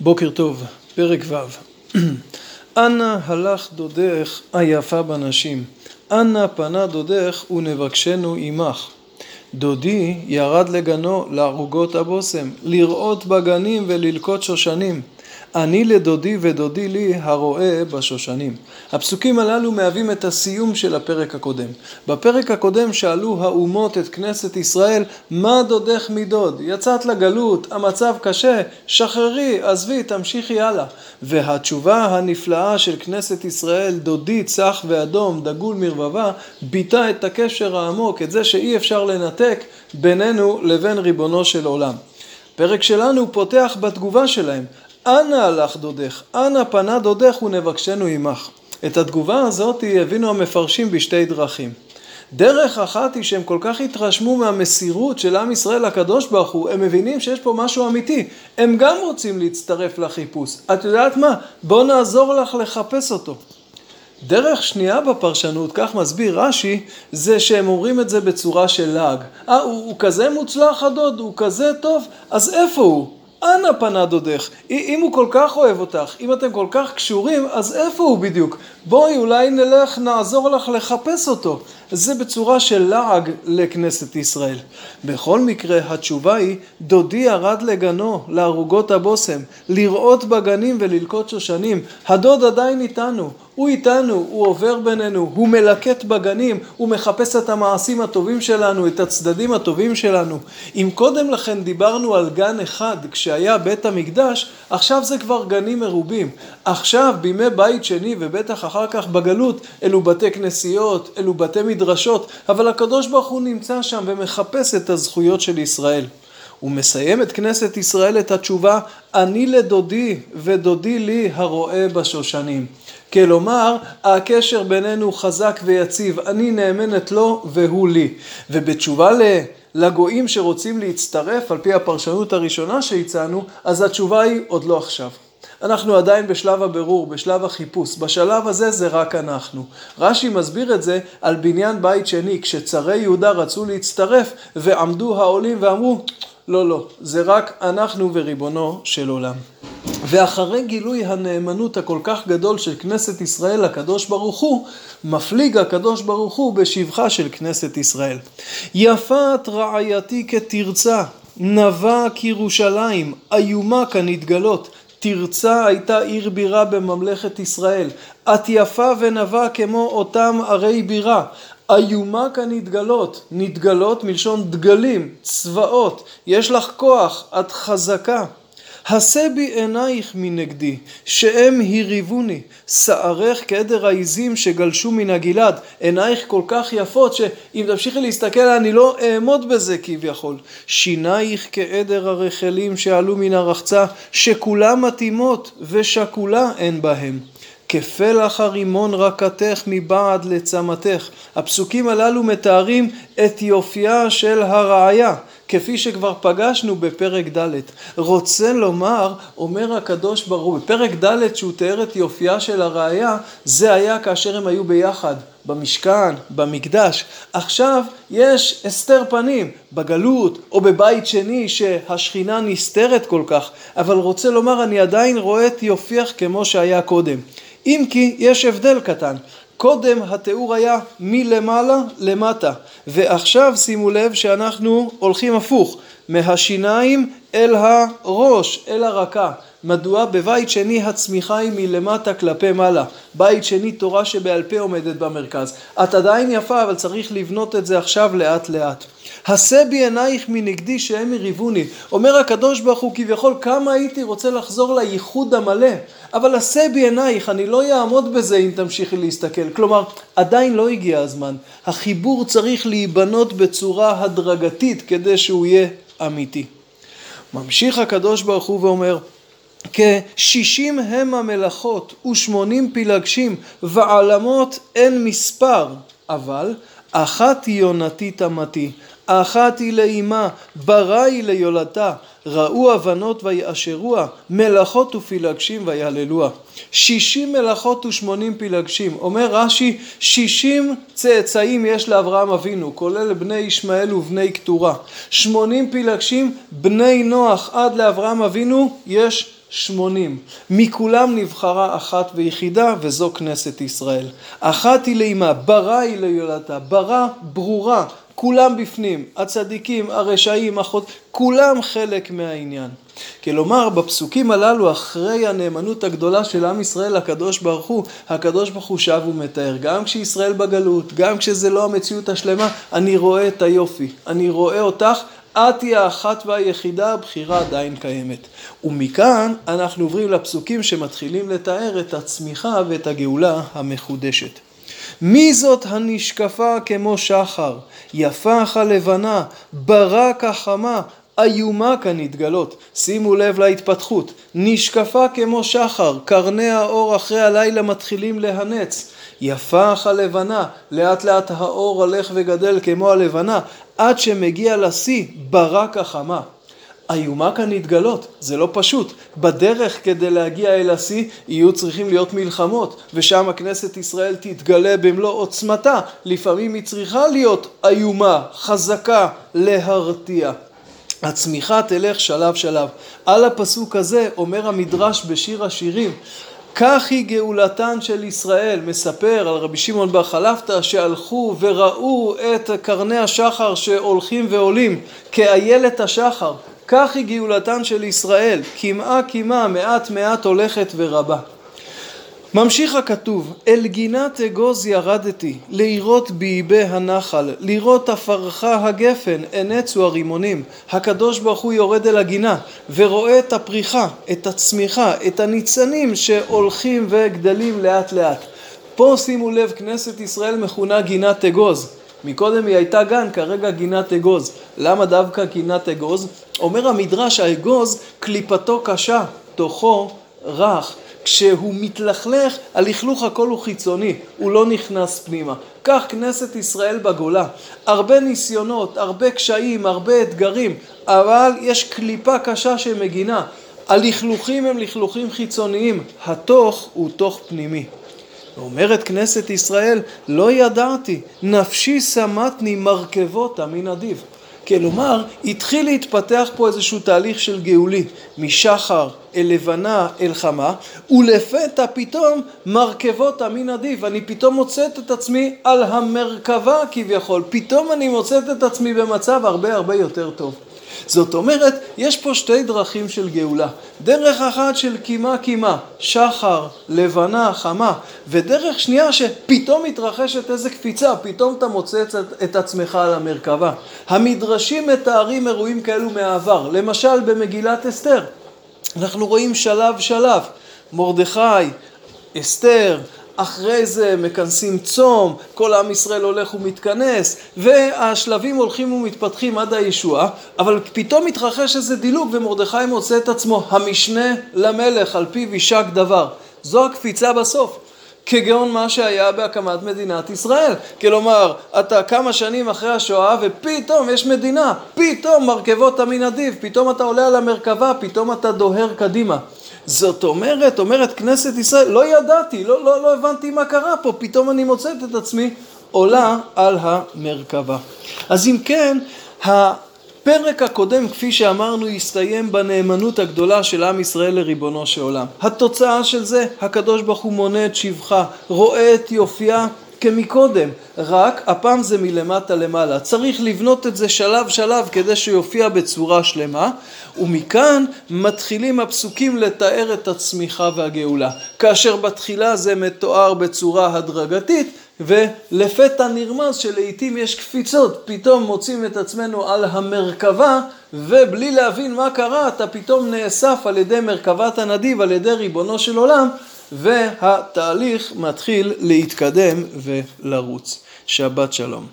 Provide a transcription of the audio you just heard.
בוקר טוב, פרק ו' אנה הלך דודך היפה בנשים, אנה פנה דודך ונבקשנו עמך. דודי ירד לגנו לערוגות הבושם, לראות בגנים וללקוט שושנים. אני לדודי ודודי לי הרואה בשושנים. הפסוקים הללו מהווים את הסיום של הפרק הקודם. בפרק הקודם שאלו האומות את כנסת ישראל, מה דודך מדוד? יצאת לגלות, המצב קשה, שחררי, עזבי, תמשיכי הלאה. והתשובה הנפלאה של כנסת ישראל, דודי צח ואדום, דגול מרבבה, ביטא את הקשר העמוק, את זה שאי אפשר לנתק בינינו לבין ריבונו של עולם. פרק שלנו פותח בתגובה שלהם. אנה הלך דודך, אנה פנה דודך ונבקשנו עמך. את התגובה הזאת הבינו המפרשים בשתי דרכים. דרך אחת היא שהם כל כך התרשמו מהמסירות של עם ישראל לקדוש ברוך הוא, הם מבינים שיש פה משהו אמיתי. הם גם רוצים להצטרף לחיפוש. את יודעת מה? בוא נעזור לך לחפש אותו. דרך שנייה בפרשנות, כך מסביר רש"י, זה שהם אומרים את זה בצורה של לעג. אה, הוא, הוא כזה מוצלח הדוד, הוא כזה טוב, אז איפה הוא? אנה פנה דודך? אם הוא כל כך אוהב אותך, אם אתם כל כך קשורים, אז איפה הוא בדיוק? בואי אולי נלך, נעזור לך לחפש אותו. זה בצורה של לעג לכנסת ישראל. בכל מקרה, התשובה היא, דודי ירד לגנו, לערוגות הבושם, לראות בגנים וללקוט שושנים. הדוד עדיין איתנו, הוא איתנו, הוא עובר בינינו, הוא מלקט בגנים, הוא מחפש את המעשים הטובים שלנו, את הצדדים הטובים שלנו. אם קודם לכן דיברנו על גן אחד כשהיה בית המקדש, עכשיו זה כבר גנים מרובים. עכשיו, בימי בית שני ובטח אחר כך בגלות, אלו בתי כנסיות, אלו בתי מדרשות, אבל הקדוש ברוך הוא נמצא שם ומחפש את הזכויות של ישראל. הוא מסיים את כנסת ישראל את התשובה, אני לדודי ודודי לי הרואה בשושנים. כלומר, הקשר בינינו חזק ויציב, אני נאמנת לו והוא לי. ובתשובה לגויים שרוצים להצטרף, על פי הפרשנות הראשונה שהצענו, אז התשובה היא עוד לא עכשיו. אנחנו עדיין בשלב הבירור, בשלב החיפוש. בשלב הזה זה רק אנחנו. רש"י מסביר את זה על בניין בית שני, כשצרי יהודה רצו להצטרף ועמדו העולים ואמרו, לא, לא, זה רק אנחנו וריבונו של עולם. ואחרי גילוי הנאמנות הכל כך גדול של כנסת ישראל לקדוש ברוך הוא, מפליג הקדוש ברוך הוא בשבחה של כנסת ישראל. יפת רעייתי כתרצה, נבע כירושלים, איומה כנתגלות. תרצה הייתה עיר בירה בממלכת ישראל. את יפה ונבה כמו אותם ערי בירה. איומה כנתגלות, נתגלות מלשון דגלים, צבאות, יש לך כוח, את חזקה. הסה בי עינייך מנגדי, שהם הריבוני, שערך כעדר העיזים שגלשו מן הגלעד, עינייך כל כך יפות שאם תמשיכי להסתכל אני לא אעמוד בזה כביכול. שינייך כעדר הרחלים שעלו מן הרחצה, שכולם מתאימות ושכולה אין בהם. כפלח הרימון רקתך מבעד לצמתך. הפסוקים הללו מתארים את יופייה של הרעיה, כפי שכבר פגשנו בפרק ד'. רוצה לומר, אומר הקדוש ברוך הוא, בפרק ד' שהוא תיאר את יופייה של הרעיה, זה היה כאשר הם היו ביחד. במשכן, במקדש. עכשיו יש הסתר פנים בגלות או בבית שני שהשכינה נסתרת כל כך, אבל רוצה לומר אני עדיין רואה את יופייך כמו שהיה קודם. אם כי יש הבדל קטן. קודם התיאור היה מלמעלה למטה, ועכשיו שימו לב שאנחנו הולכים הפוך, מהשיניים אל הראש, אל הרקה. מדוע? בבית שני הצמיחה היא מלמטה כלפי מעלה. בית שני תורה שבעל פה עומדת במרכז. את עדיין יפה אבל צריך לבנות את זה עכשיו לאט לאט. הסה בי עינייך מנגדי שהם יריבוני. אומר הקדוש ברוך הוא כביכול כמה הייתי רוצה לחזור לייחוד המלא. אבל הסה בי עינייך, אני לא אעמוד בזה אם תמשיכי להסתכל. כלומר, עדיין לא הגיע הזמן. החיבור צריך להיבנות בצורה הדרגתית כדי שהוא יהיה אמיתי. ממשיך הקדוש ברוך הוא ואומר כשישים הם המלאכות ושמונים פילגשים ועלמות אין מספר אבל אחת יונתי תמתי אחת היא לאימה, ברא היא ליולדתה, ראו הבנות ויאשרוה, מלאכות ופילגשים ויהללוה. שישים מלאכות ושמונים פילגשים. אומר רש"י, שישים צאצאים יש לאברהם אבינו, כולל בני ישמעאל ובני קטורה. שמונים פילגשים, בני נוח עד לאברהם אבינו, יש שמונים. מכולם נבחרה אחת ויחידה, וזו כנסת ישראל. אחת היא לאמה, ברא היא ליולדתה, ברא ברורה, כולם בפנים, הצדיקים, הרשעים, אחות, כולם חלק מהעניין. כלומר, בפסוקים הללו, אחרי הנאמנות הגדולה של עם ישראל לקדוש ברוך הוא, הקדוש ברוך הוא שב ומתאר. גם כשישראל בגלות, גם כשזה לא המציאות השלמה, אני רואה את היופי, אני רואה אותך, את היא האחת והיחידה, הבחירה עדיין קיימת. ומכאן אנחנו עוברים לפסוקים שמתחילים לתאר את הצמיחה ואת הגאולה המחודשת. מי זאת הנשקפה כמו שחר, יפה אך הלבנה, ברק החמה, איומה כנתגלות. שימו לב להתפתחות. נשקפה כמו שחר, קרני האור אחרי הלילה מתחילים להנץ. יפה אך הלבנה, לאט לאט האור הולך וגדל כמו הלבנה, עד שמגיע לשיא ברק החמה. איומה כאן להתגלות, זה לא פשוט. בדרך כדי להגיע אל השיא יהיו צריכים להיות מלחמות, ושם הכנסת ישראל תתגלה במלוא עוצמתה. לפעמים היא צריכה להיות איומה, חזקה, להרתיע. הצמיחה תלך שלב שלב. על הפסוק הזה אומר המדרש בשיר השירים כך היא גאולתן של ישראל, מספר על רבי שמעון בר חלפתא שהלכו וראו את קרני השחר שהולכים ועולים כאיילת השחר, כך היא גאולתן של ישראל, קמעה קמעה מעט מעט הולכת ורבה. ממשיך הכתוב, אל גינת אגוז ירדתי, לירות באיבי הנחל, לראות עפרכה הגפן, הנצו הרימונים. הקדוש ברוך הוא יורד אל הגינה, ורואה את הפריחה, את הצמיחה, את הניצנים שהולכים וגדלים לאט לאט. פה שימו לב, כנסת ישראל מכונה גינת אגוז. מקודם היא הייתה גן, כרגע גינת אגוז. למה דווקא גינת אגוז? אומר המדרש, האגוז קליפתו קשה, תוכו רך. כשהוא מתלכלך, הלכלוך הכל הוא חיצוני, הוא לא נכנס פנימה. כך כנסת ישראל בגולה. הרבה ניסיונות, הרבה קשיים, הרבה אתגרים, אבל יש קליפה קשה שמגינה. הלכלוכים הם לכלוכים חיצוניים, התוך הוא תוך פנימי. אומרת כנסת ישראל, לא ידעתי, נפשי שמתני מרכבותה מן הדיב. כלומר, התחיל להתפתח פה איזשהו תהליך של גאולי, משחר אל לבנה אל חמה, ולפתע פתאום מרכבות המין עדיף, אני פתאום מוצאת את עצמי על המרכבה כביכול, פתאום אני מוצאת את עצמי במצב הרבה הרבה יותר טוב. זאת אומרת, יש פה שתי דרכים של גאולה. דרך אחת של קימה קימה, שחר, לבנה, חמה, ודרך שנייה שפתאום מתרחשת איזה קפיצה, פתאום אתה מוצא את עצמך על המרכבה. המדרשים מתארים אירועים כאלו מהעבר, למשל במגילת אסתר. אנחנו רואים שלב שלב, מרדכי, אסתר, אחרי זה מכנסים צום, כל עם ישראל הולך ומתכנס, והשלבים הולכים ומתפתחים עד הישועה, אבל פתאום מתרחש איזה דילוג ומרדכי מוצא את עצמו המשנה למלך, על פיו יישק דבר. זו הקפיצה בסוף. כגון מה שהיה בהקמת מדינת ישראל. כלומר, אתה כמה שנים אחרי השואה ופתאום יש מדינה, פתאום מרכבות המין אדיב, פתאום אתה עולה על המרכבה, פתאום אתה דוהר קדימה. זאת אומרת, אומרת כנסת ישראל, לא ידעתי, לא, לא, לא הבנתי מה קרה פה, פתאום אני מוצאת את עצמי עולה על המרכבה. אז אם כן, הפרק הקודם, כפי שאמרנו, הסתיים בנאמנות הגדולה של עם ישראל לריבונו של עולם. התוצאה של זה, הקדוש ברוך הוא מונה את שבחה, רואה את יופייה כמקודם, רק הפעם זה מלמטה למעלה. צריך לבנות את זה שלב שלב כדי שיופיע בצורה שלמה, ומכאן מתחילים הפסוקים לתאר את הצמיחה והגאולה. כאשר בתחילה זה מתואר בצורה הדרגתית, ולפתע נרמז שלעיתים יש קפיצות, פתאום מוצאים את עצמנו על המרכבה, ובלי להבין מה קרה, אתה פתאום נאסף על ידי מרכבת הנדיב, על ידי ריבונו של עולם, והתהליך מתחיל להתקדם ולרוץ. שבת שלום.